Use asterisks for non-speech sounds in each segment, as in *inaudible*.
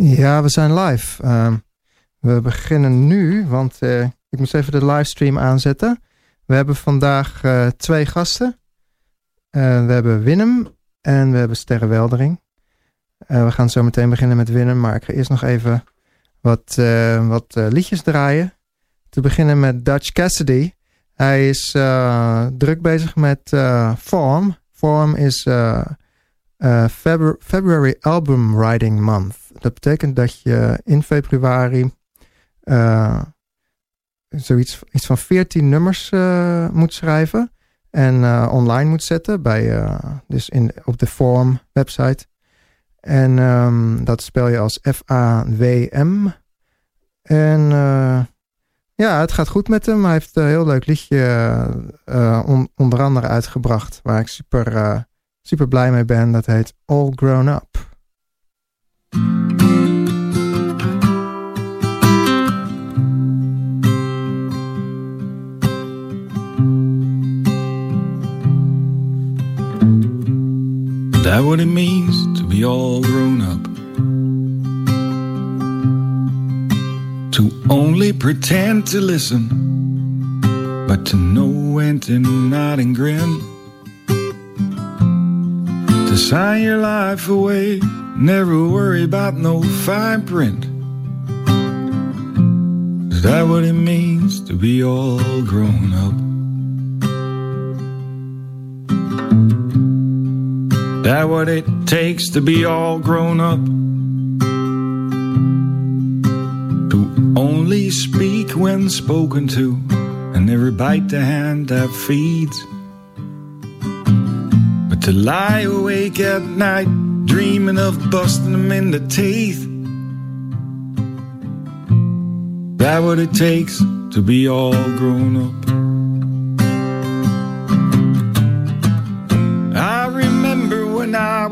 Ja, we zijn live. Ehm, we beginnen nu, want uh, ik moest even de livestream aanzetten. We hebben vandaag uh, twee gasten. Uh, we hebben Willem en we hebben Sterre Weldering. we gaan zo meteen beginnen met Willem, maar ik ga eerst nog even wat, wat liedjes draaien. Te beginnen met Dutch Cassidy. Hij is druk bezig met Form. Form is February Album Writing Month. Dat betekent dat je in februari uh, zoiets iets van 14 nummers uh, moet schrijven. En uh, online moet zetten bij, dus in, op de Forum website. En um, dat spel je als F-A-W-M. En ja, het gaat goed met hem. Hij heeft een heel leuk liedje on, onder andere uitgebracht. Waar ik super, super blij mee ben. Dat heet All Grown Up. That what it means to be all grown up? To only pretend to listen, but to know when to nod and grin. To sign your life away, never worry about no fine print. Is that what it means to be all grown up? That what it takes to be all grown up? To only speak when spoken to, and never bite the hand that feeds. But to lie awake at night, dreaming of busting them in the teeth. That what it takes to be all grown up?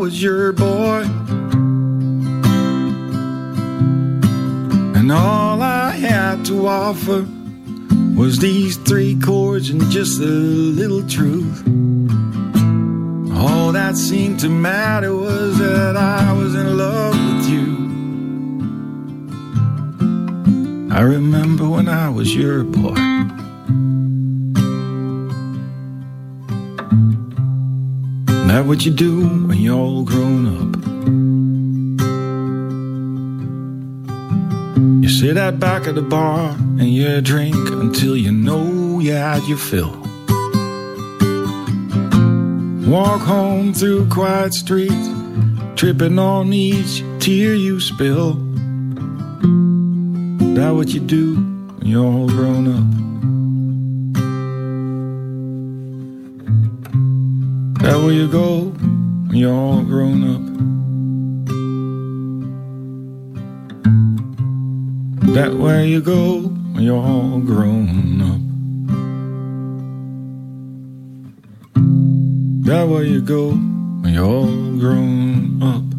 Was your boy. And all I had to offer was these three chords and just a little truth. All that seemed to matter was that I was in love with you. I remember when I was your boy. That what you do when you're all grown up? You sit at back of the bar and you drink until you know you had your fill. Walk home through quiet streets, tripping on each tear you spill. That what you do when you're all grown up? Where you go when you're all grown up. That way you go when you're all grown up. That where you go when you're all grown up.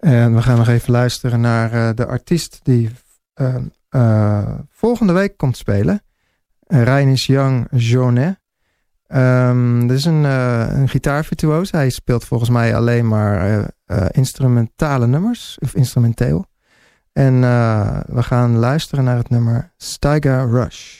En we gaan nog even luisteren naar uh, de artiest die uh, uh, volgende week komt spelen. Reinis Young Jonet. Um, dit is een, een gitaarvirtuoos. Hij speelt volgens mij alleen maar instrumentale nummers. Of instrumenteel. En we gaan luisteren naar het nummer Steiger Rush.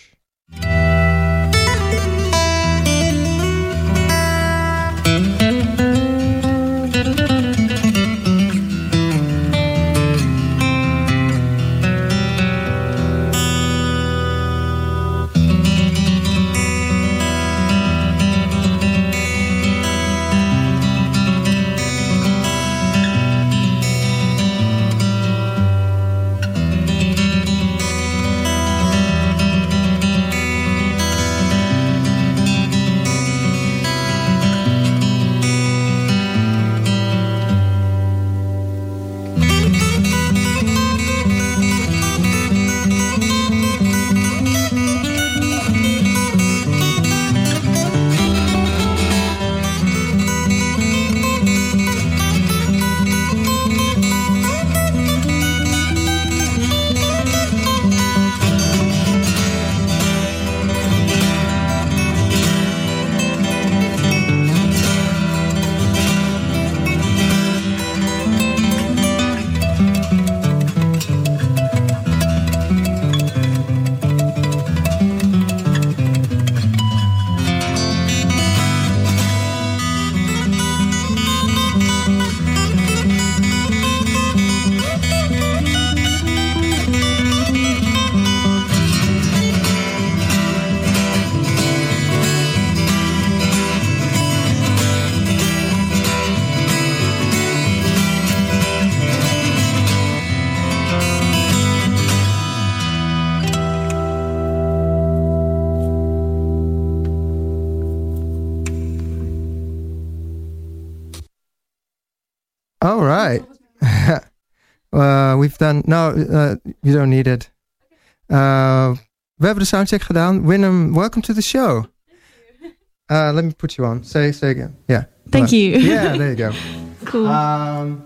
Done. No, uh, you don't need it. Uh, we hebben de soundcheck gedaan. Willem, welcome to the show. Uh, let me put you on. Say, say again. Yeah. Thank you. Yeah, there you go. *laughs* cool. Um,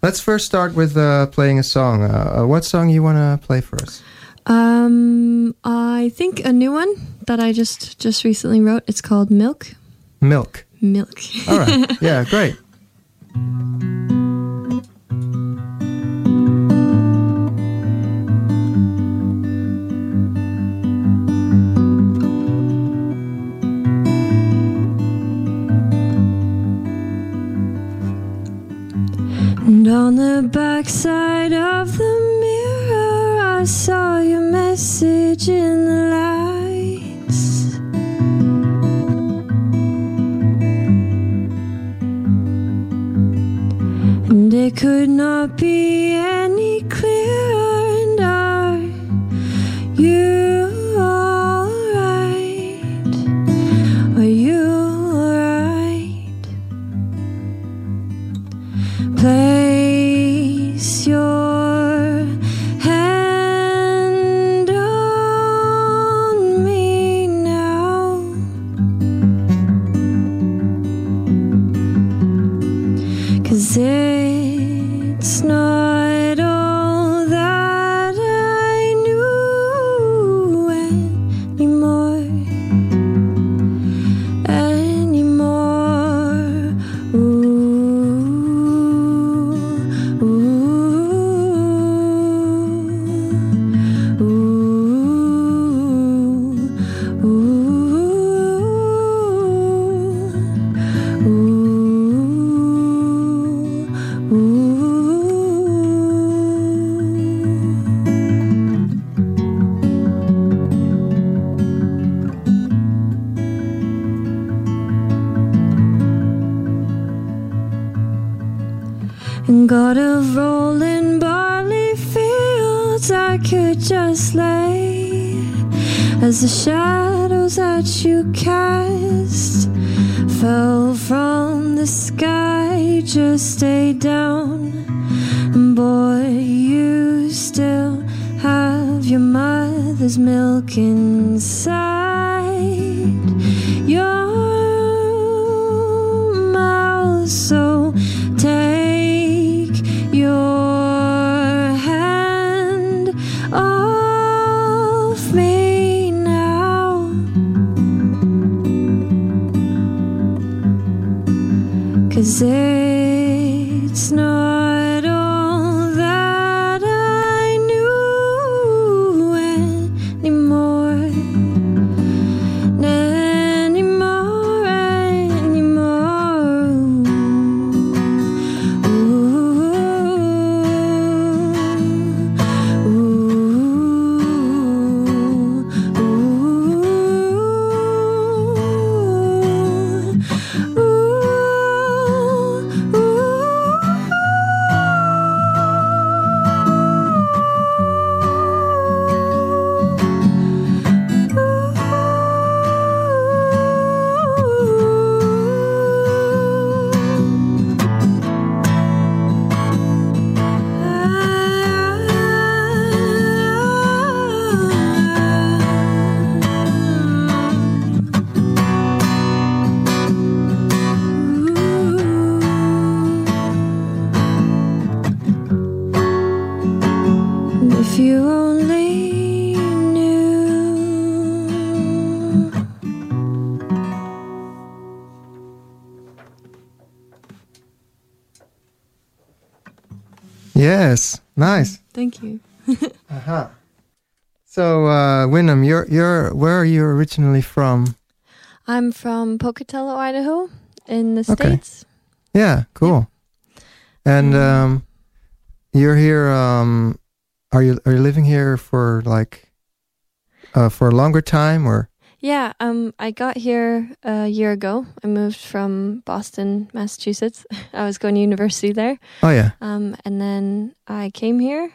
let's first start with uh, playing a song. Uh, uh, what song you want to play for us? um, I think a new one that I just just recently wrote. It's called Milk. Milk. Milk. All right. *laughs* yeah, great. And on the backside of the mirror, I saw your message in the lights. And it could not be any clearer. And are you originally from? I'm from Pocatello, Idaho, in the Okay. States. Yeah, cool. And Mm. um, you're here. Um, are you are you living here for like uh, for a longer time or? Yeah, um, I got here a year ago. I moved from Boston, Massachusetts. *laughs* I was going to university there. Oh yeah. Um, and then I came here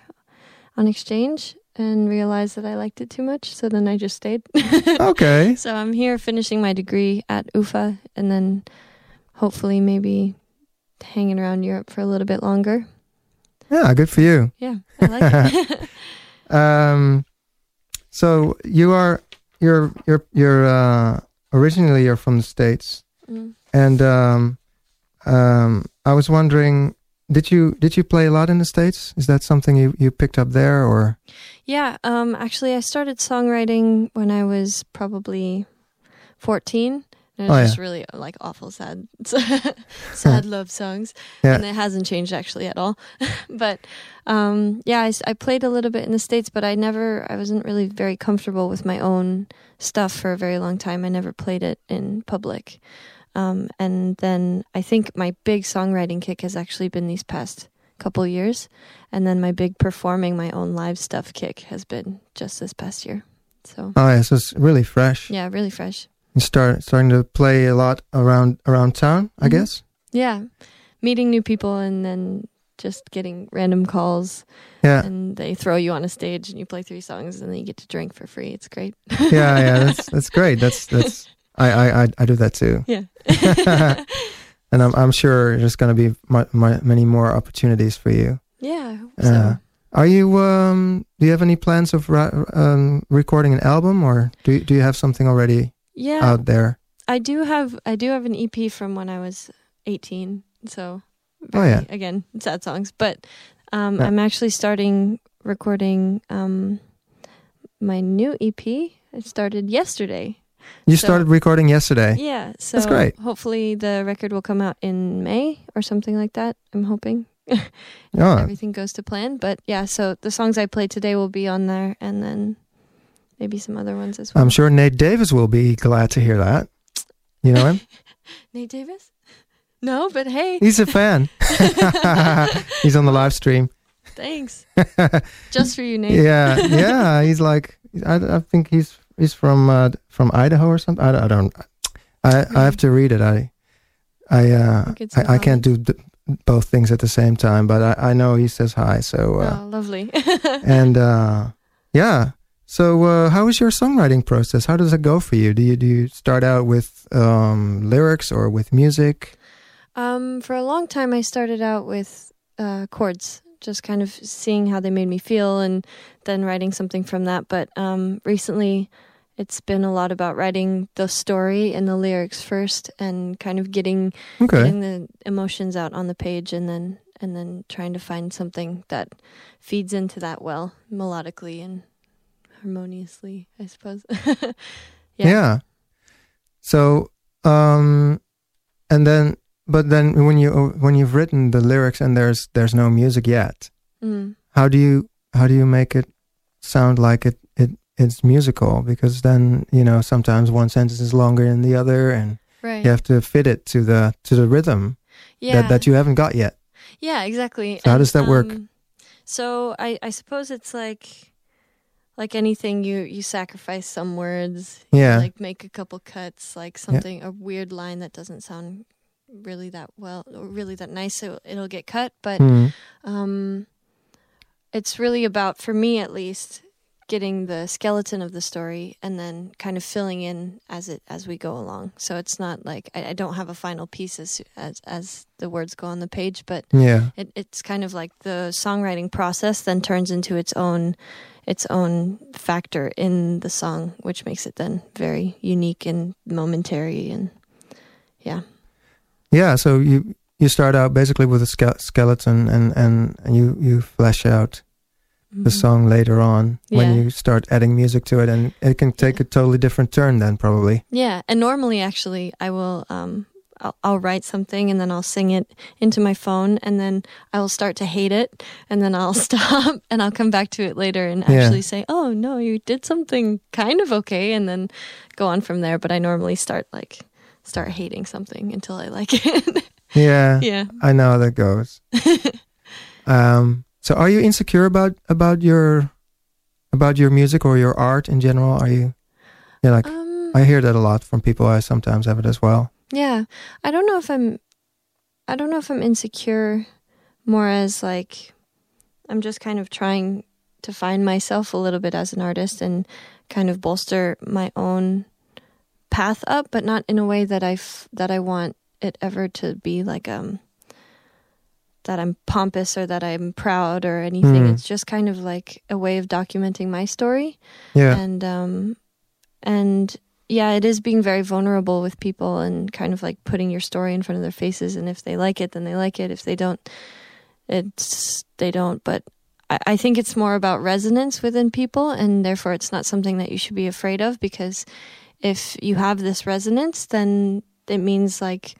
on exchange and realized that I liked it too much. So then I just stayed. *laughs* Okay. so I'm here finishing my degree at UFA and then hopefully maybe hanging around Europe for a little bit longer. Yeah, good for you. Yeah, I like it. *laughs* *laughs* Um, so you are you're you're you're uh, originally you're from the states, Mm. and um, um, I was wondering, did you did you play a lot in the states? Is that something you you picked up there, or Yeah, um, actually, I started songwriting when I was probably 14. And it's Oh, yeah. just really like awful, sad, *laughs* sad love songs. Yeah. And it hasn't changed actually at all. *laughs* but um, yeah, I played a little bit in the States, but I never, I wasn't really very comfortable with my own stuff for a very long time. I never played it in public. Um, and then I think my big songwriting kick has actually been these past couple years. And then my big performing my own live stuff kick has been just this past year. So oh yeah, so it's really fresh. yeah, really fresh. You start starting to play a lot around around town, I Mhm. guess. Yeah. Meeting new people and then just getting random calls Yeah, and they throw you on a stage and you play three songs and then you get to drink for free. It's great. yeah, yeah. That's *laughs* that's great. That's that's I I I, I do that too. Yeah. *laughs* *laughs* and I'm I'm sure there's going to be mu mu many more opportunities for you. yeah. Uh, so. Are you um do you have any plans of um recording an album or do you, do you have something already Yeah. out there? I do have I do have an EP from when I was 18. So Oh, yeah. again, sad songs, but um Yeah. I'm actually starting recording um my new EP. It started yesterday. You So- started recording yesterday. Yeah, so that's great. hopefully the record will come out in May or something like that. I'm hoping *laughs* Oh, everything goes to plan. But yeah, so the songs I played today will be on there, and then maybe some other ones as well. I'm sure Nate Davis will be glad to hear that. You know him? *laughs* Nate Davis? No, but hey, He's a fan. *laughs* He's on the live stream. thanks. Just for you, Nate. yeah, yeah. He's like, I, I think he's he's from uh, from Idaho or something. I, don't- I don't. I I have to read it. I I uh, I, I can't do th- both things at the same time. But I, I know he says hi. So uh, oh, lovely. *laughs* and uh, yeah. So uh, how is your songwriting process? How does it go for you? Do you do you start out with um, lyrics or with music? um, for a long time, I started out with uh, chords, just kind of seeing how they made me feel, and then writing something from that. But um, recently, it's been a lot about writing the story and the lyrics first, and kind of getting Okay. getting the emotions out on the page and then and then trying to find something that feeds into that well melodically and harmoniously i suppose *laughs* Yeah. Yeah. So, um, and then, but then when you when you've written the lyrics and there's there's no music yet, mm. how do you how do you make it sound like it it it's musical? Because then you know sometimes one sentence is longer than the other, and right you have to fit it to the to the rhythm yeah that that you haven't got yet. yeah exactly So how does that work? um, so i i suppose it's like like anything you you sacrifice some words Yeah. like make a couple cuts like something a weird line that doesn't sound really that well or really that nice so it'll get cut but Hmm. um, it's really about, for me at least, getting the skeleton of the story and then kind of filling in as it as we go along. So it's not like I, I don't have a final piece as as as the words go on the page, but Yeah. it, it's kind of like the songwriting process then turns into its own its own factor in the song, which makes it then very unique and momentary and yeah. Yeah. So you you start out basically with a ske- skeleton, and and and you you flesh out the Mhm. song later on when you start adding music to it and it can take a totally different turn then probably Yeah, and normally actually I will um I'll, I'll write something and then I'll sing it into my phone and then I will start to hate it and then I'll *laughs* stop and I'll come back to it later and Yeah. actually say, "Oh, no, you did something kind of okay." And then go on from there, but I normally start like start hating something until I like *laughs* it. yeah, yeah. i know how that goes *laughs* um so are you insecure about about your about your music or your art in general? Are you yeah like Um i hear that a lot from people. I sometimes have it as well. Yeah. I don't know if I'm I don't know if I'm insecure more as like I'm just kind of trying to find myself a little bit as an artist and kind of bolster my own path up, but not in a way that I f- that I want it ever to be like um that I'm pompous or that I'm proud or anything. Mm. It's just kind of like a way of documenting my story Yeah. and um and yeah it is being very vulnerable with people and kind of like putting your story in front of their faces and if they like it then they like it if they don't it's they don't but I, I think it's more about resonance within people and therefore it's not something that you should be afraid of because if you have this resonance then it means like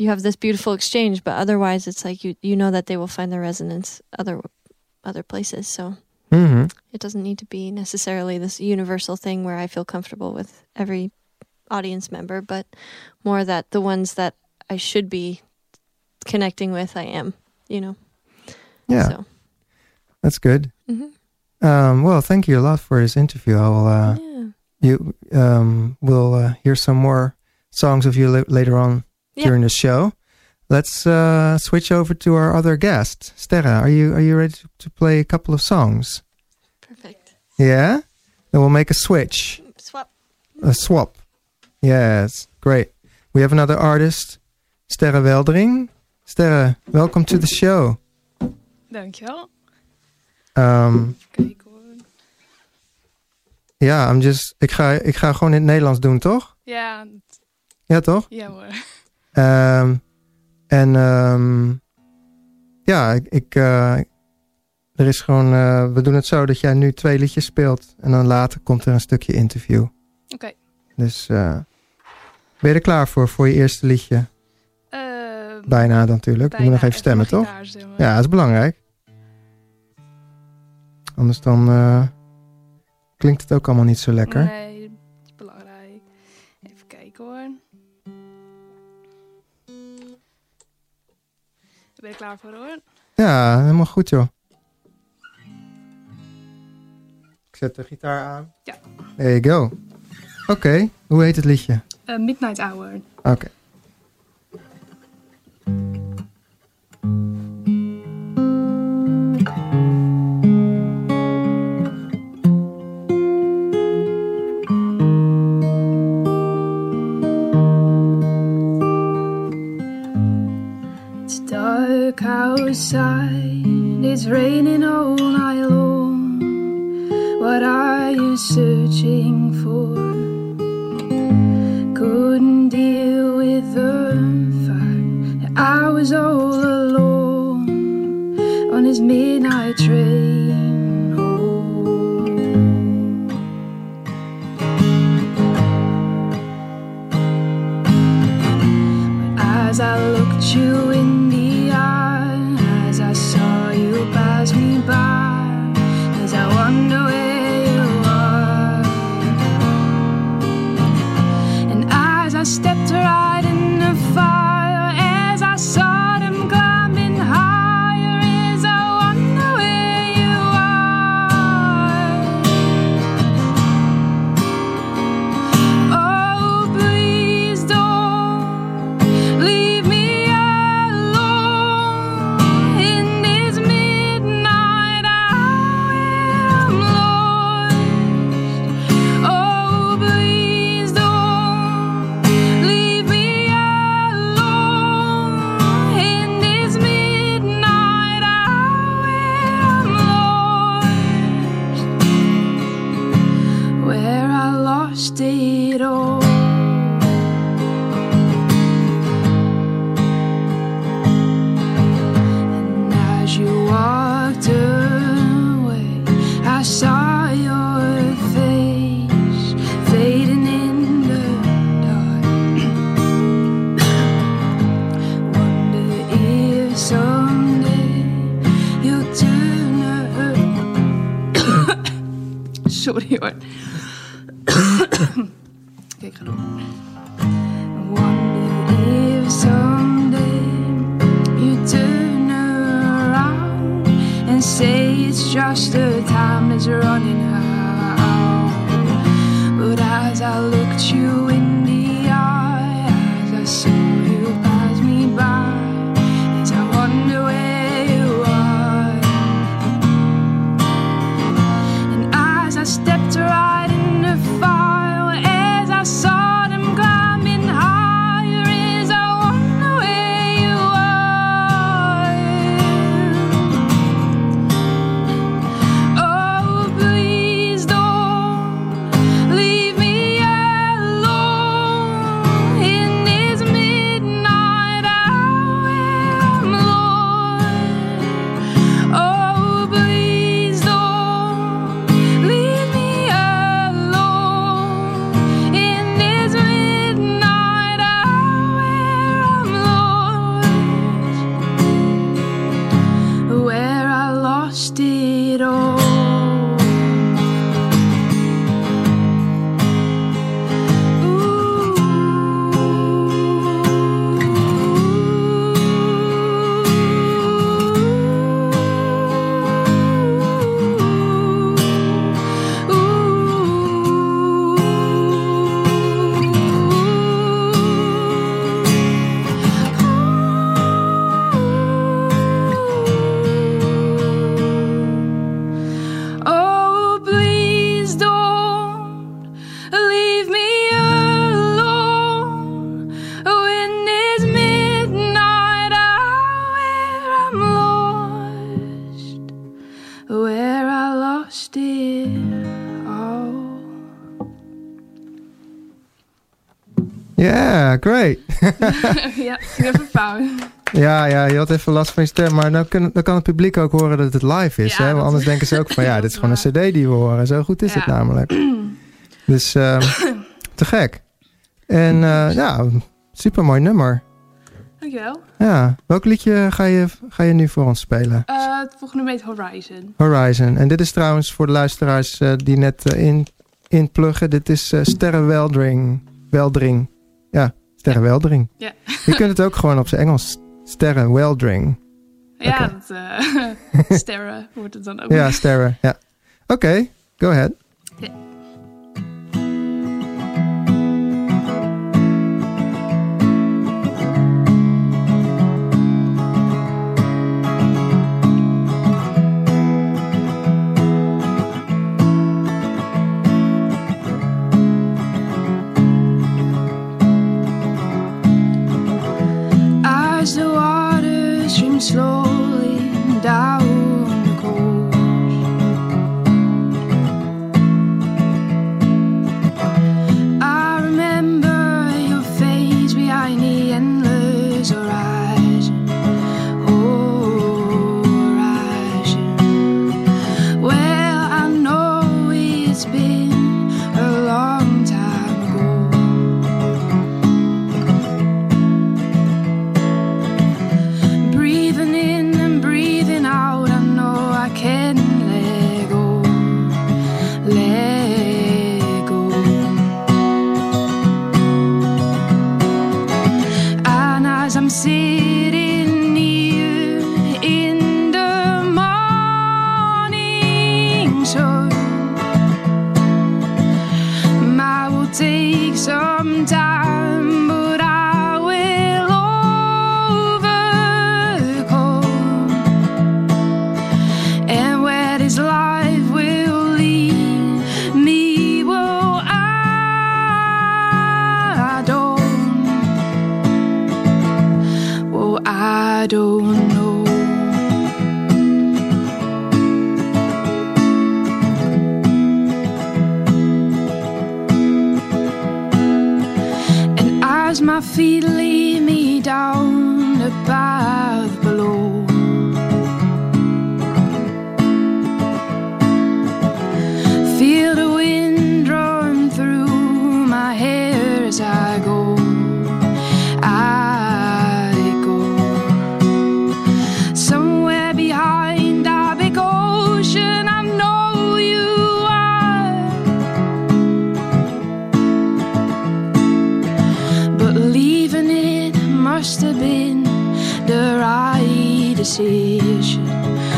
you have this beautiful exchange but otherwise it's like you you know that they will find their resonance other other places so hmm it doesn't need to be necessarily this universal thing where I feel comfortable with every audience member, but more that the ones that I should be connecting with, I am, you know? Yeah, So, that's good. mhm. Um, well, thank you a lot for this interview. I will, uh, yeah. you, um, will uh, hear some more songs of you la- later on Yeah. during the show. Let's uh, switch over to our other guest, Sterre. Are you are you ready to, to play a couple of songs? Perfect. Yeah. Then we'll make a switch, Swap. a swap. Yes, great. We have another artist, Sterre Weldering. Sterre, welcome to the show. Dankjewel. Um, Kijk hoor. ja, I'm just, ik, ga, ik ga gewoon in het Nederlands doen, toch? Ja, Ja, toch? ja hoor. Ehm, en ehm, ja, ik, ik, eh, er is gewoon, eh, we doen het zo dat jij nu twee liedjes speelt en dan later komt er een stukje interview. Oké. Dus eh, ben je er klaar voor, voor je eerste liedje? Eh, Bijna natuurlijk. Je moet nog even stemmen, toch? Ja, dat is belangrijk. Anders dan klinkt het ook allemaal niet zo lekker. Nee, Klaar voor hoor? Ja, helemaal goed joh. Ik zet de gitaar aan. Ja. There you go. Oké, hoe heet het liedje? Eh, Midnight Hour. Oké. *laughs* Sorry great. *laughs* ja, even fout. Ja, ja, je had even last van je stem, maar dan, kan, dan kan het publiek ook horen dat het live is. Ja, hè? Want anders denken ze ook van ja, *laughs* dit is gewoon een cd die we horen. Zo goed is het namelijk. *clears throat* Dus ehm, *coughs* te gek. En eh, ja, super mooi nummer. Dankjewel. Ja, welk liedje ga je, ga je nu voor ons spelen? Eh, het volgende heet Horizon. Horizon. En dit is trouwens voor de luisteraars eh, die net in, inpluggen. Dit is eh Sterrenweldring. Weldring. Ja, Sterrenweldring. Ja. *laughs* Je kunt het ook gewoon op zijn Engels. Sterrenweldring. Ja, Oké. dat, eh *laughs* sterren wordt het dan ook. Ja, sterren. Ja. Oké, go ahead. Must have been the right decision.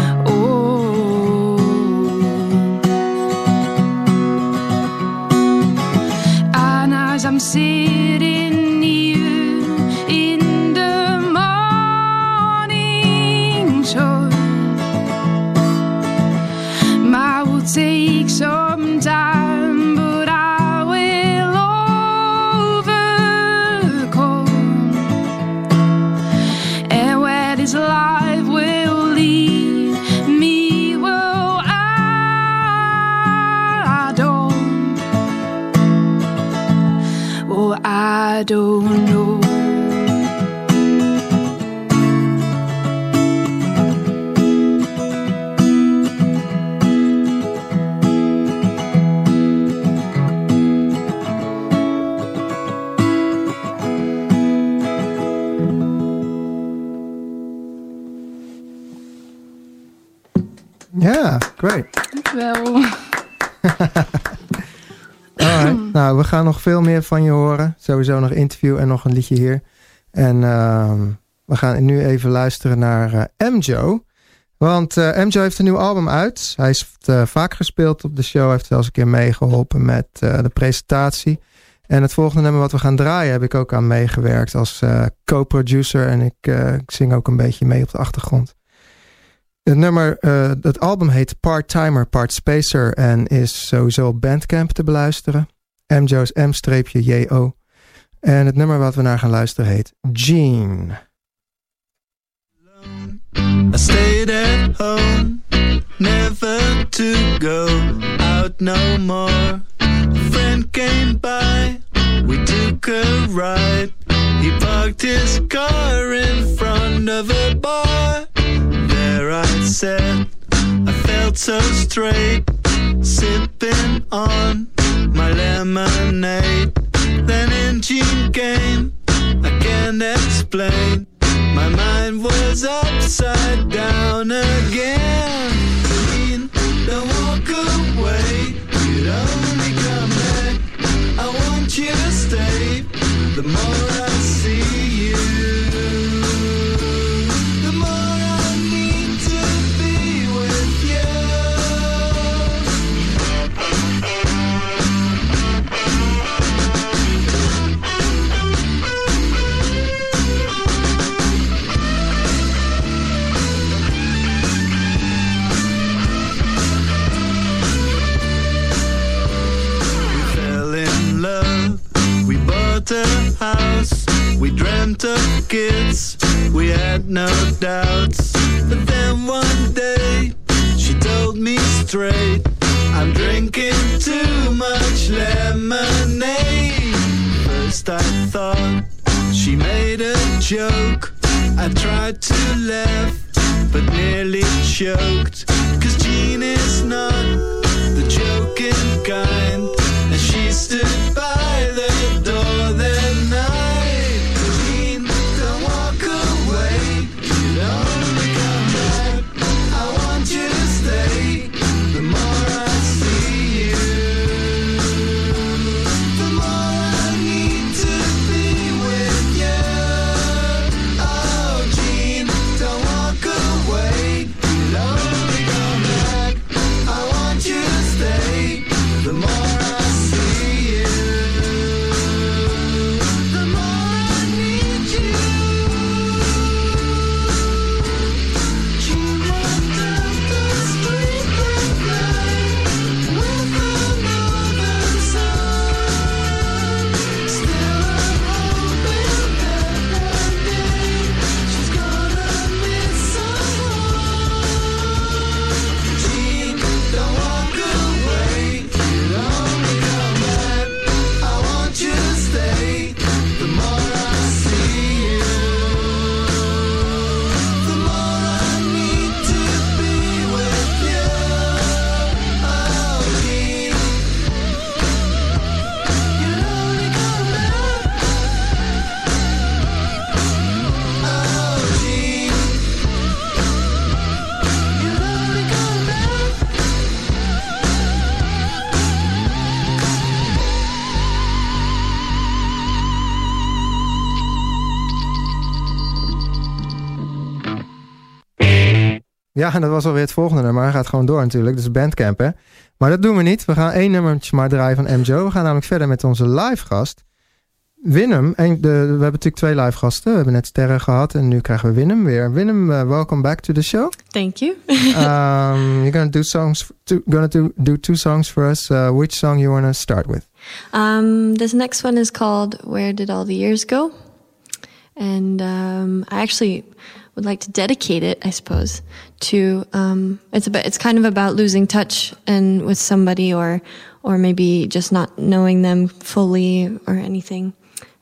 Van je horen. Sowieso nog interview en nog een liedje hier. En ehm, we gaan nu even luisteren naar eh MJo. Want eh MJo heeft een nieuw album uit. Hij is eh, vaak gespeeld op de show. Hij heeft zelfs een keer meegeholpen met eh, de presentatie. En het volgende nummer wat we gaan draaien heb ik ook aan meegewerkt als co-producer. En ik, ik zing ook een beetje mee op de achtergrond. Het nummer, het album heet Part-Timer, Part-Spacer en is sowieso op Bandcamp te beluisteren. MJo's M-J-O. En het nummer wat we naar gaan luisteren heet Gene. I stayed Ja, en dat was alweer het volgende nummer. Hij gaat gewoon door natuurlijk. Dus Bandcamp, hè. Maar dat doen we niet. We gaan één nummertje maar draaien van MJO. We gaan namelijk verder met onze live gast. Willem. En de, we hebben natuurlijk twee live gasten. We hebben net Sterren gehad en nu krijgen we Willem weer. Willem, uh, welcome back to the show. Thank you. *laughs* um, you're gonna do songs. To, gonna do, do two songs for us. Uh, which song you wanna start with? Um, this next one is called "Where Did All the Years Go," and um, I actually would like to dedicate it, I suppose, to um, it's about it's kind of about losing touch and with somebody, or or maybe just not knowing them fully or anything.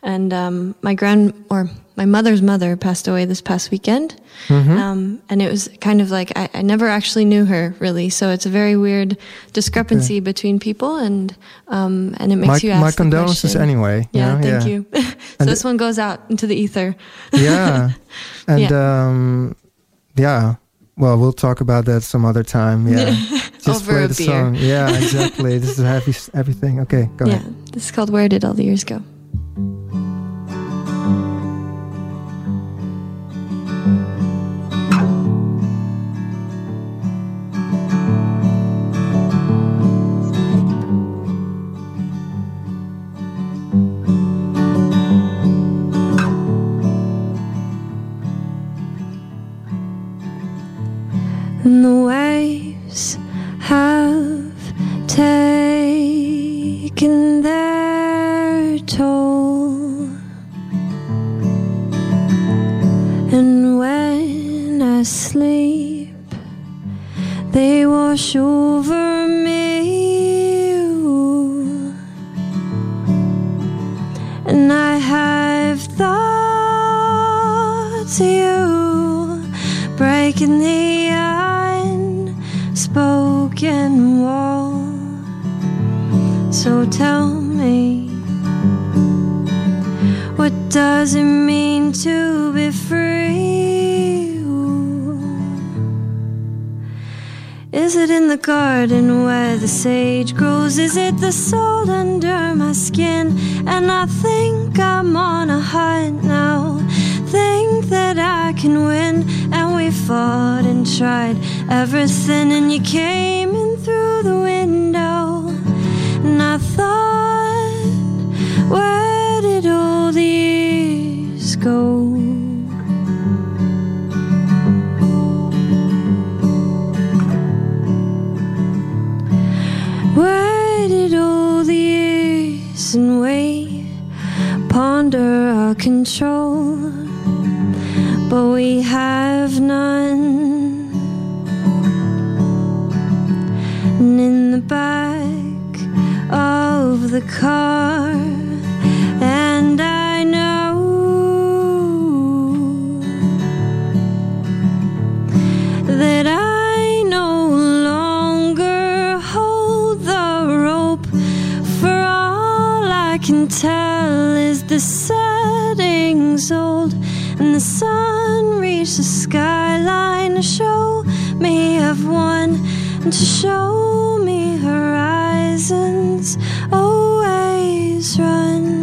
And um, my grand or my mother's mother passed away this past weekend, um, and it was kind of like I, I never actually knew her really, so it's a very weird discrepancy between people, and um, and it makes My, you ask my condolences question. anyway. Yeah, thank yeah. you. *laughs* so this one goes out into the ether. yeah. *laughs* And Yeah. um yeah. Well, we'll talk about that some other time. Yeah. *laughs* Just Over play a the beer. song. Yeah, exactly. this is heavy everything. Okay, go ahead. yeah, ahead. this is called "Where Did All the Years Go." Taken their toll. And when I sleep, they wash over does it mean to be free? Is it in the garden where the sage grows? Is it the salt under my skin? And I think I'm on a hunt now. Think that I can win. And we fought and tried everything, and you came in through the window. And I thought, where did all the go? Where did all the years and wait ponder our control? But we have none. And in the back of the car, the sun reached the skyline to show me I've won, and to show me horizons always run.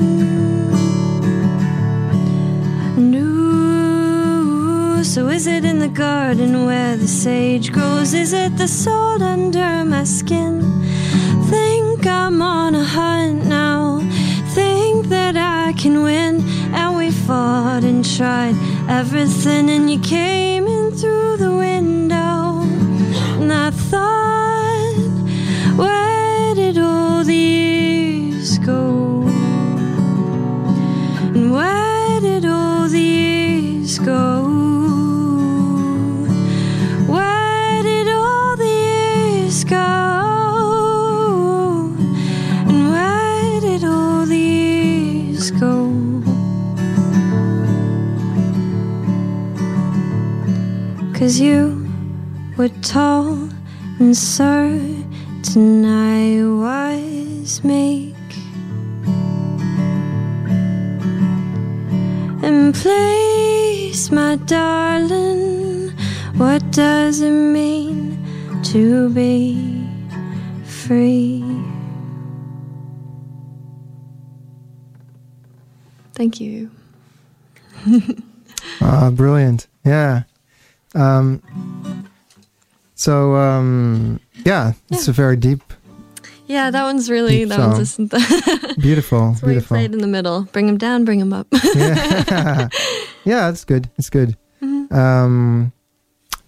So is it in the garden where the sage grows? Is it the salt under my skin? Think I'm on a hunt now. Think that I can win. And we fought and tried everything, and you came in through the does it mean to be free? Thank you. *laughs* Ah, brilliant. Yeah. Um, so, um, yeah, it's a very deep, Yeah, that one's really that one's song. just *laughs* beautiful, That's you beautiful. played in the middle. Bring him down, bring him up. *laughs* yeah, yeah, it's good. It's good. Mhm. Um,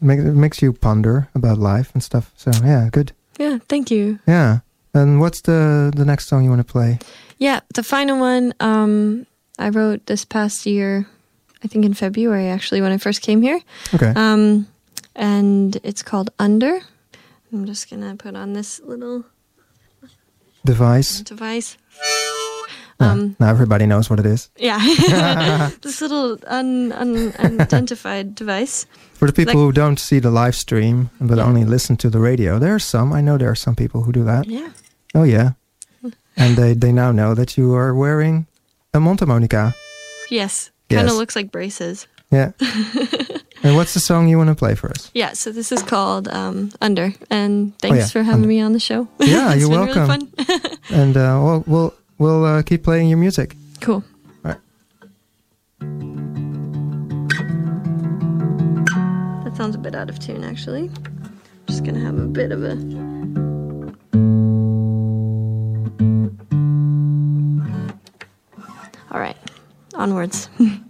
make, it makes you ponder about life and stuff. So yeah, good. Yeah, thank you. Yeah. And what's the the next song you want to play? Yeah, the final one um, I wrote this past year, I think in February actually when I first came here. Okay. Um, and it's called Under. I'm just gonna put on this little Device. device. Um, now everybody knows what it is. yeah, *laughs* *laughs* this little un, un, unidentified device. For the people Like- who don't see the live stream but Yeah. only listen to the radio, there are some. I know there are some people who do that. Yeah, Oh yeah. and they they now know that you are wearing a mondharmonica. yes, yes. kind of looks like braces. Yeah. *laughs* and what's the song you want to play for us? Yeah, so this is called um, Under, and thanks yeah, for having Under. me on the show. Yeah, It's you're been really fun. And uh, we'll we'll we'll uh, keep playing your music. cool. Right. That sounds a bit out of tune, actually. Just gonna have a bit of a. All right, onwards. *laughs*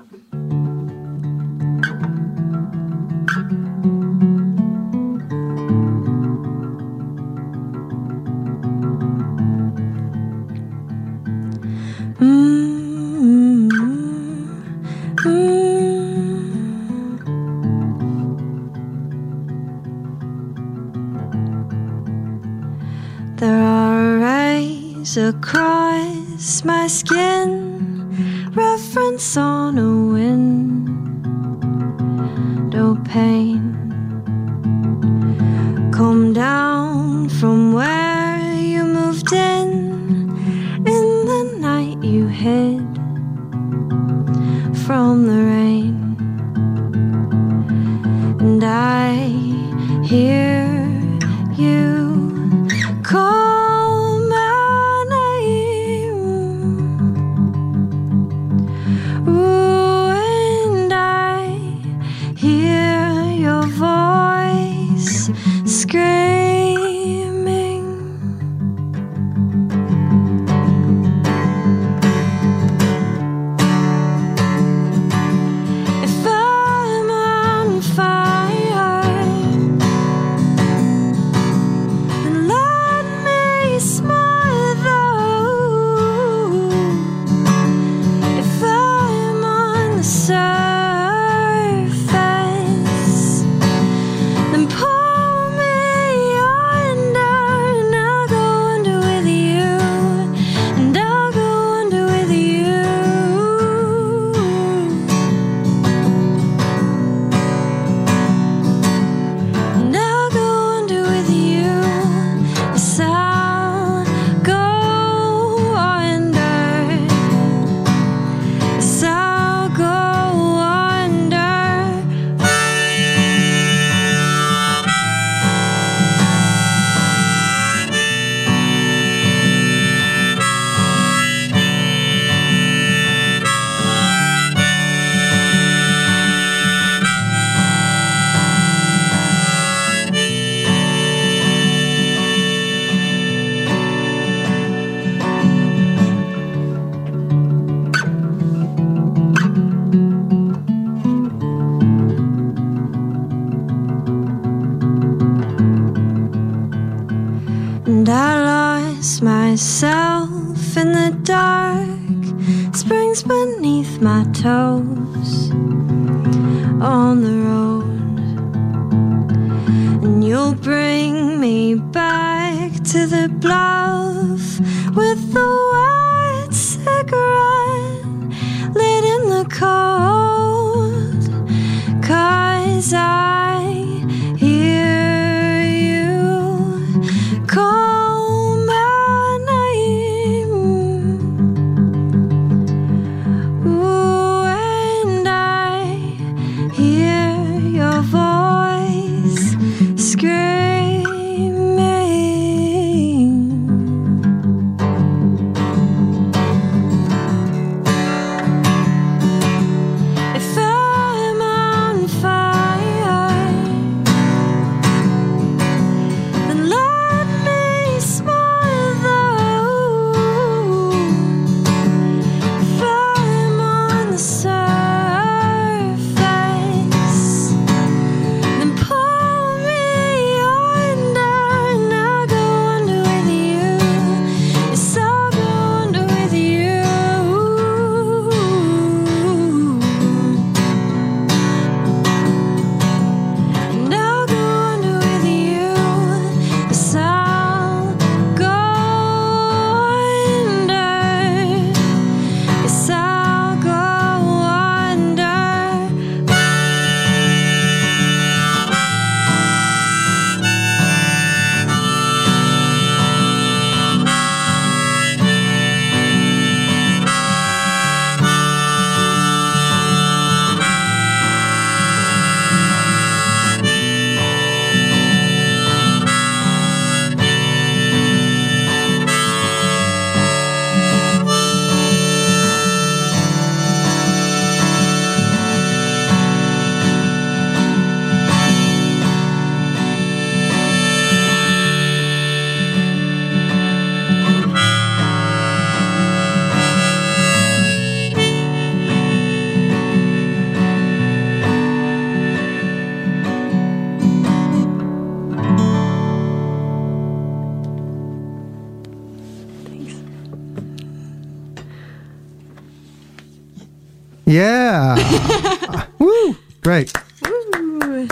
Yeah. *laughs* Woo! Great. Woo.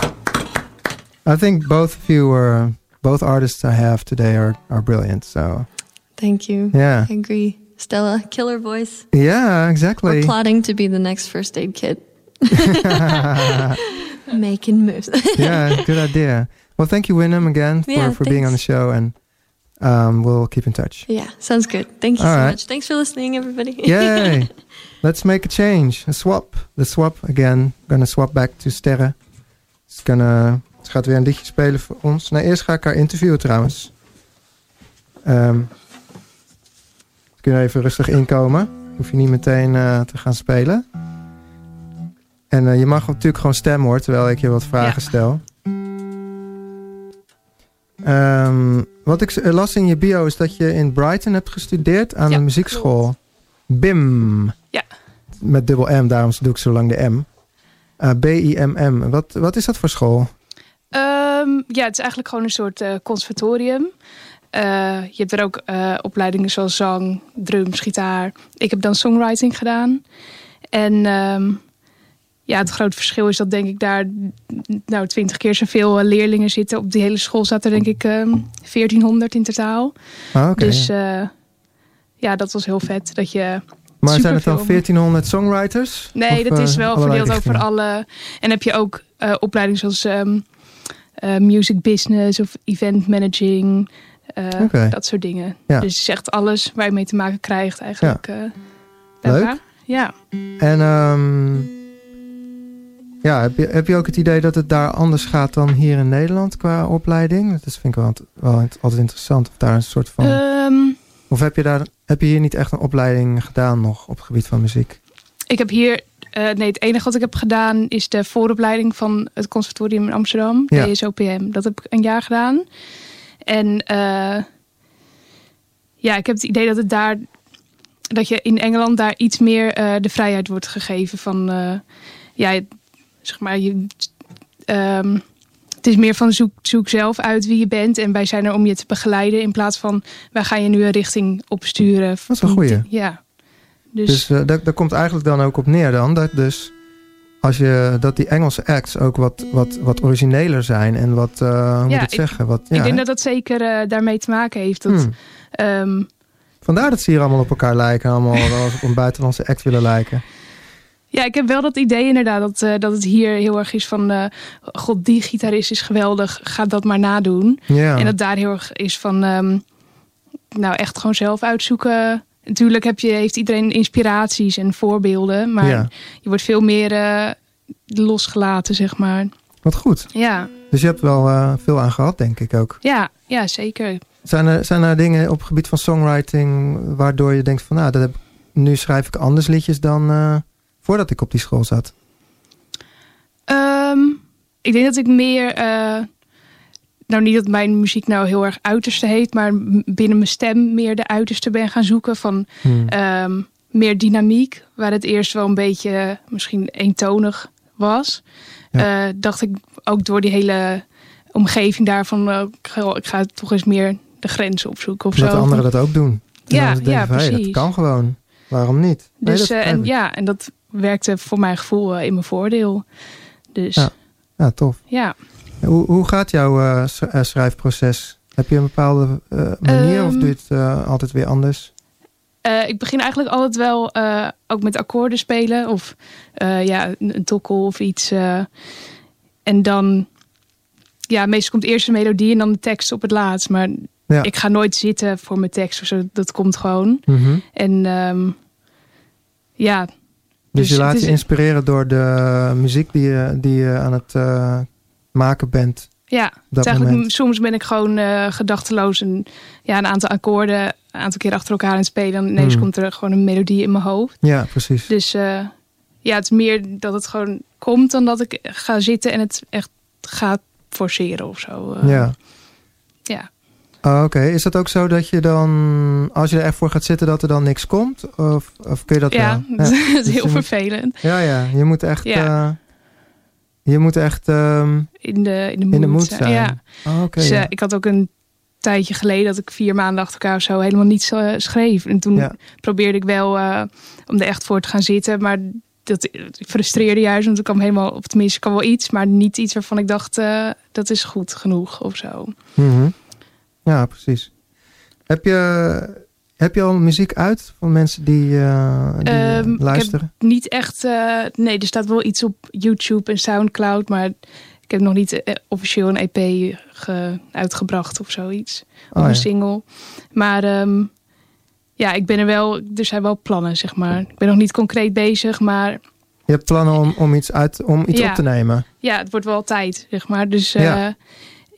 I think both of you are both artists I have today are are brilliant. So. Thank you. Yeah. I agree. Stella, killer voice. Yeah, exactly. We're plotting to be the next first aid kit. *laughs* *laughs* Making moves. yeah, good idea. Well, thank you, Willem, again for, yeah, for being on the show and um, we'll keep in touch. Yeah, sounds good. Thank you All so right. much. Thanks for listening, everybody. Yay! *laughs* Let's make a change. A swap. The swap again. Gonna swap back to Sterre. It's gonna, ze gaat weer een liedje spelen voor ons. Nou, eerst ga ik haar interviewen trouwens. Ehm kun je even rustig inkomen. Hoef je niet meteen eh, te gaan spelen. En eh, je mag natuurlijk gewoon stemmen hoor, terwijl ik je wat vragen Ja. stel. Ehm, wat ik eh, las in je bio is dat je in Brighton hebt gestudeerd aan Ja, een muziekschool. BIM. Ja. Met dubbel M, daarom doe ik zo lang de M. Eh, B-I-M-M. Wat, wat is dat voor school? Ehm, ja, het is eigenlijk gewoon een soort eh, conservatorium. Je hebt er ook opleidingen zoals zang, drums, gitaar. Ik heb dan songwriting gedaan. En ehm, ja, het grote verschil is dat denk ik daar nou twintig keer zoveel eh, leerlingen zitten. Op die hele school zaten er denk ik ehm 1400 in totaal. Ah, dus eh, ja, dat was heel vet. Dat je maar zijn het dan superveel. 1400 songwriters? Nee, Of, dat is eh, wel verdeeld over alle. En heb je ook eh opleidingen zoals ehm, eh, music business of event managing. eh. Dat soort dingen. Ja. Dus het is echt alles waar je mee te maken krijgt eigenlijk. eh, bij Leuk. Ja. En ehm, ja, heb je, heb je ook het idee dat het daar anders gaat dan hier in Nederland qua opleiding? Dat is, vind ik wel, wel altijd interessant. Of daar een soort van. Ehm, of heb je, daar, heb je hier niet echt een opleiding gedaan nog op het gebied van muziek? ik heb hier. eh, nee, het enige wat ik heb gedaan is de vooropleiding van het conservatorium in Amsterdam, Ja. DSOPM. Dat heb ik een jaar gedaan. En eh, ja, ik heb het idee dat het daar dat je in Engeland daar iets meer eh, de vrijheid wordt gegeven van ja, zeg maar je. ehm, het is meer van zoek, zoek zelf uit wie je bent en wij zijn er om je te begeleiden in plaats van wij gaan je nu een richting opsturen. Dat is een goeie. Ja. Dus, Dus eh, daar, daar komt eigenlijk dan ook op neer dan. Dat dus als je dat die Engelse acts ook wat, wat, wat origineler zijn en wat, eh, hoe moet ik het ik- zeggen? Wat, ik ja, denk hè? dat dat zeker eh, daarmee te maken heeft. Dat, Hmm. ehm, Vandaar dat ze hier allemaal op elkaar lijken. Allemaal op een buitenlandse act willen lijken. Ja, ik heb wel dat idee inderdaad dat, eh, dat het hier heel erg is van... eh, god, die gitarist is geweldig, ga dat maar nadoen. Ja. En dat daar heel erg is van... ehm, nou, echt gewoon zelf uitzoeken. Natuurlijk heb je, heeft iedereen inspiraties en voorbeelden. Maar ja. je wordt veel meer eh, losgelaten, zeg maar. Wat goed. Ja, Dus je hebt wel veel aan gehad, denk ik ook. ja, ja zeker. Zijn er, zijn er dingen op het gebied van songwriting waardoor je denkt van nou, dat heb, nu schrijf ik anders liedjes dan voordat ik op die school zat? Ehm, ik denk dat ik meer. eh, nou, niet dat mijn muziek nou heel erg uiterste heet, maar binnen mijn stem meer de uiterste ben gaan zoeken van Hmm. ehm, meer dynamiek, waar het eerst wel een beetje misschien eentonig was. Ja. Eh, dacht ik ook door die hele omgeving daarvan, eh, ik, ga, ik ga toch eens meer de grenzen opzoeken of dat zo. de anderen dat ook doen. En Ja, ja, hey, dat precies. kan gewoon. Waarom niet? Nee, Dus dat en ja, en dat werkte voor mijn gevoel eh, in mijn voordeel. Dus Ja. ja, Ja, tof. Hoe, hoe gaat jouw eh, eh, schrijfproces? Heb je een bepaalde manier of Ehm, doe je het altijd weer anders? Ik begin eigenlijk altijd wel ook met akkoorden spelen. Of ja, een, een tokkel of iets. en dan... Ja, meestal komt eerst de melodie en dan de tekst op het laatst. Maar Ja. ik ga nooit zitten voor mijn tekst of zo. Dat komt gewoon. Mhm. En ehm, ja, Dus, Dus je laat het je inspireren door de muziek die je, die je aan het eh, maken bent. ja dat eigenlijk, soms ben ik gewoon eh, gedachteloos. En ja, een aantal akkoorden een aantal keer achter elkaar aan het spelen. En ineens Hmm. komt er gewoon een melodie in mijn hoofd. Ja, precies. Dus eh, ja, het is meer dat het gewoon komt dan dat ik ga zitten en het echt ga forceren of zo. ja. ja. Oh, Oké, is dat ook zo dat je dan, als je er echt voor gaat zitten, dat er dan niks komt? Of, of kun je dat Ja, wel? *laughs* het is Dus heel moet- vervelend. Ja, ja, je moet echt, Ja. eh, je moet echt ehm, In de, in de in de mood zijn. Ja. Oh, Oké, Dus, eh, ja. ik had ook een tijdje geleden dat ik vier maanden achter elkaar of zo helemaal niets eh, schreef. En toen Ja. probeerde ik wel om er echt voor te gaan zitten. Maar dat frustreerde juist, want ik kwam helemaal, of tenminste, ik kwam wel iets, maar niet iets waarvan ik dacht, dat is goed genoeg of zo. Mhm. Ja, precies. Heb je, heb je al muziek uit van mensen die, eh, die eh, Ehm, ik heb- luisteren? Niet echt, eh, nee, er staat wel iets op YouTube en Soundcloud, maar ik heb nog niet officieel een EP ge- uitgebracht of zoiets. Of Oh, een ja. single. Maar ehm, ja, ik ben er wel, er zijn wel plannen, zeg maar. Ik ben nog niet concreet bezig, maar Je hebt plannen om, om iets, uit, om iets Ja. op te nemen. ja, het wordt wel tijd, zeg maar. Dus Ja.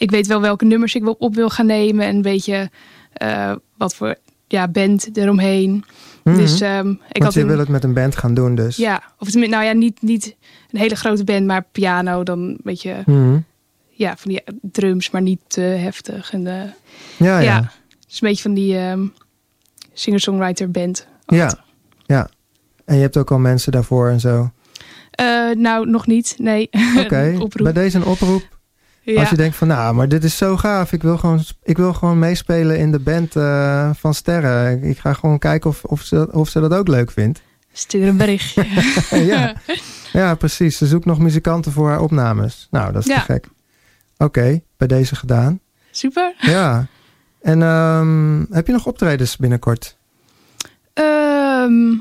Ik weet wel welke nummers ik op wil gaan nemen en een beetje eh, wat voor ja, band eromheen. Mhm. Dus ehm, ik Want had je een- wil het met een band gaan doen dus. Ja, of tenminste, nou ja, niet, niet een hele grote band, maar piano, dan een beetje, Mhm. ja, van die drums, maar niet te heftig. En, eh, Ja, ja. ja. is een beetje van die ehm, singer-songwriter band. Ja, ja. En je hebt ook al mensen daarvoor en zo. Eh, nou, nog niet, nee. *laughs* Oké, oproep. bij deze een oproep. Ja. Als je denkt van, nou, maar dit is zo gaaf. Ik wil gewoon, ik wil gewoon meespelen in de band eh, van Sterren. Ik ga gewoon kijken of, of, ze, of ze dat ook leuk vindt. Stuur een berichtje. *laughs* *laughs* ja. ja, precies. Ze zoekt nog muzikanten voor haar opnames. Nou, dat is Ja. te gek. Oké, bij deze gedaan. Super. Ja. En ehm, heb je nog optredens binnenkort? Ehm,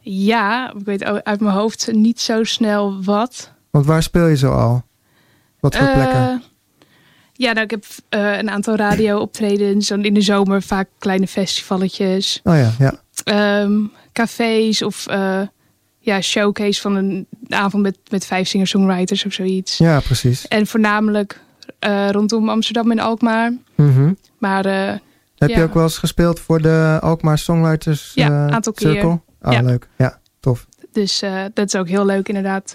ja, ik weet uit mijn hoofd niet zo snel wat. Want waar speel je zo al? Wat voor Eh, plekken? Ja, nou, ik heb eh, een aantal radio-optredens. Dan in de zomer vaak kleine festivalletjes. Oh ja, ja. ehm, cafés of eh, ja, showcase van een avond met, met vijf singer-songwriters of zoiets. Ja, precies. En voornamelijk rondom Amsterdam en Alkmaar. Mhm. Maar Heb Ja. je ook wel eens gespeeld voor de Alkmaar Songwriters Ja, eh, aantal keer. Circle? Oh, Ja. leuk. Ja, tof. dus dat is ook heel leuk inderdaad.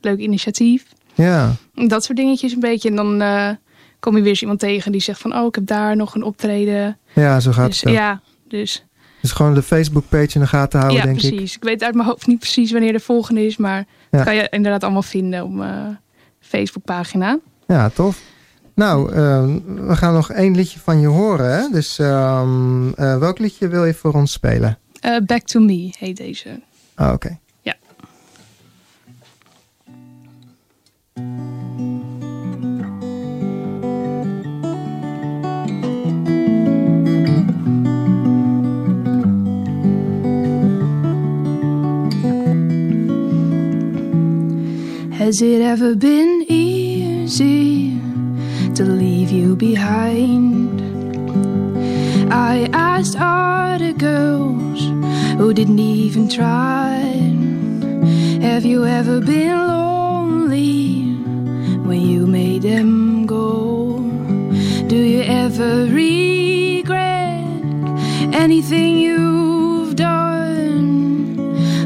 leuk initiatief. Ja, Dat soort dingetjes een beetje. En dan eh, kom je weer eens iemand tegen die zegt van... oh, ik heb daar nog een optreden. ja zo gaat dus het ook. ja, dus Dus gewoon de Facebook-page in de gaten houden, ja, denk ik. precies. Ik. weet uit mijn hoofd niet precies wanneer de volgende is... maar Ja. dat kan je inderdaad allemaal vinden op mijn Facebookpagina. Ja, tof. Nou, eh, we gaan nog één liedje van je horen. Hè? Dus ehm, eh, welk liedje wil je voor ons spelen? Eh, Back to Me heet deze. Ah, Oké. Ja. Has it ever been easy to leave you behind? I asked other girls who didn't even try. Have you ever been lonely when you made them go? Do you ever regret anything you've done?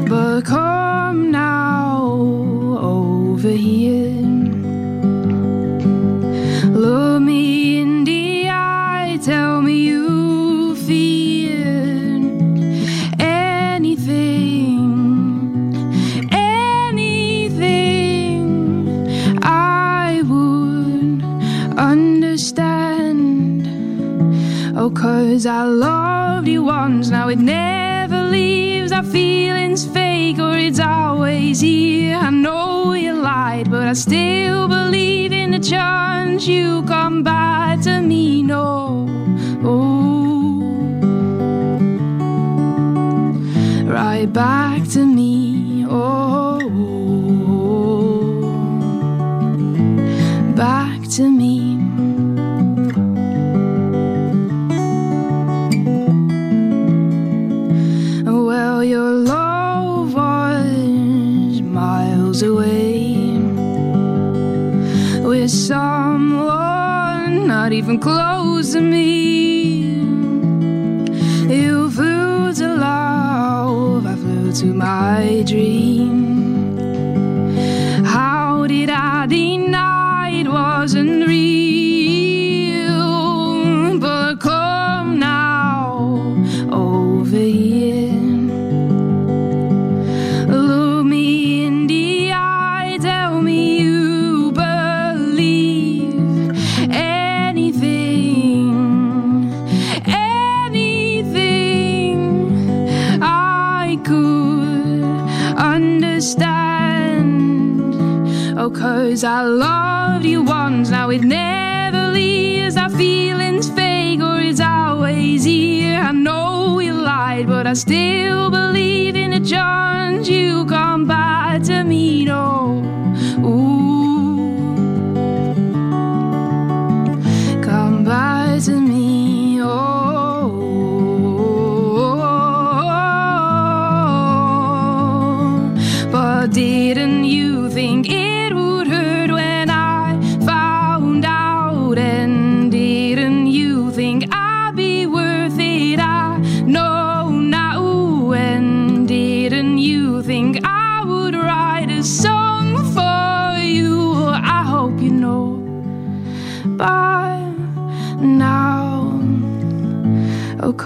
But come now over here. Cause I loved you once, now it never leaves. Our feelings fake, or it's always here. I know you lied, but I still believe in the chance you come back to me. No, oh, right back to me. Oh, to me. You flew to love, I flew to my dream. it never leaves our feelings vague or it's always here. I know we lied, but I still believe in the chance you come by to me. No, ooh, come by to me. Oh. didn't you think it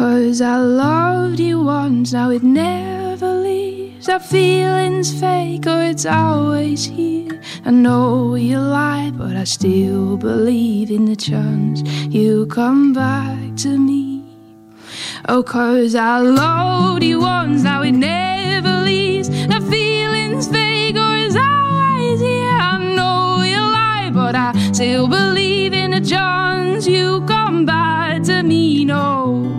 cause I loved you once, now it never leaves. That feeling's fake, or it's always here. I know you lie, but I still believe in the chance you come back to me. Oh, cause I loved you once, now it never leaves. That feeling's fake, or it's always here. I know you lie, but I still believe in the chance you come back to me. No,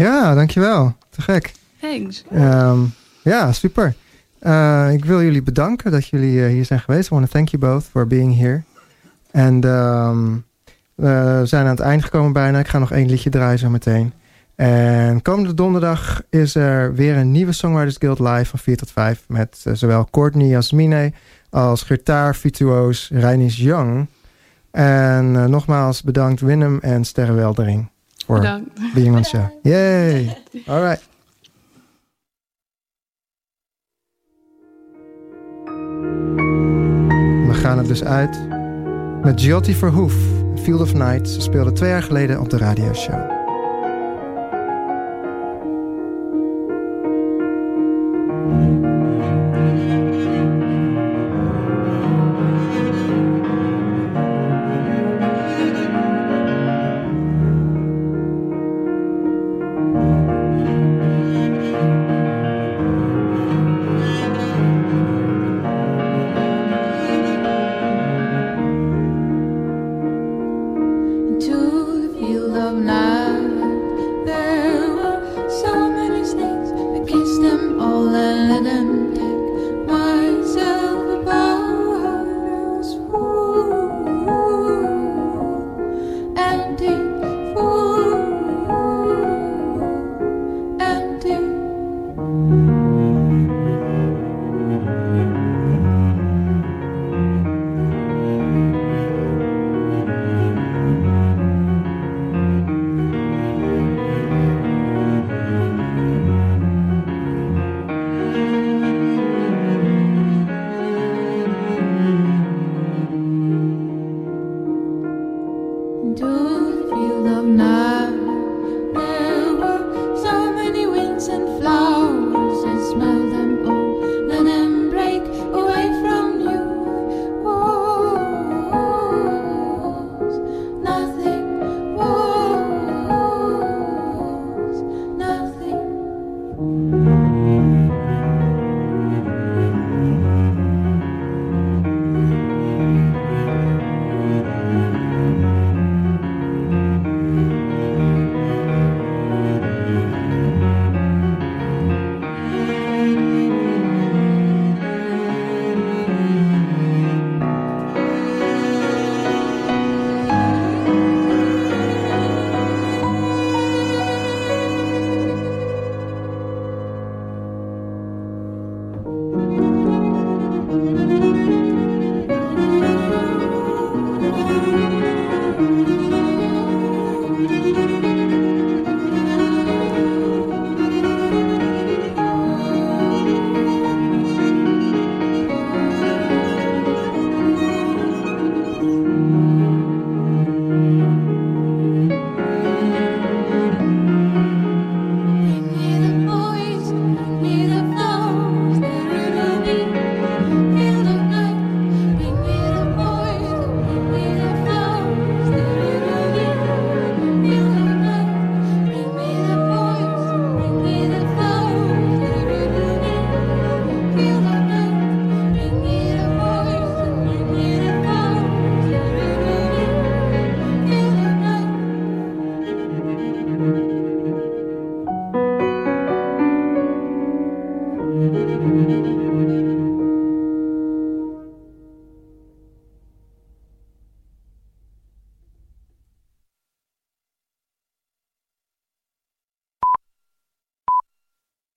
Ja, dankjewel. Te gek. Thanks. Ehm, ja, super. Eh, ik wil jullie bedanken dat jullie eh, hier zijn geweest. I want to thank you both for being here. En ehm, we zijn aan het eind gekomen bijna. Ik ga nog één liedje draaien zo meteen. En komende donderdag is er weer een nieuwe Songwriters Guild live van 4 tot 5. Met eh, zowel Courtney Jasmine als gitaar virtuoos Reinis Young. En nogmaals bedankt Willem en Sterre Weldering voor Bedankt. being on show. Yay! All right. Gaan het dus uit met Giotti Verhoef, Field of Night. Ze speelde twee jaar geleden op de radioshow.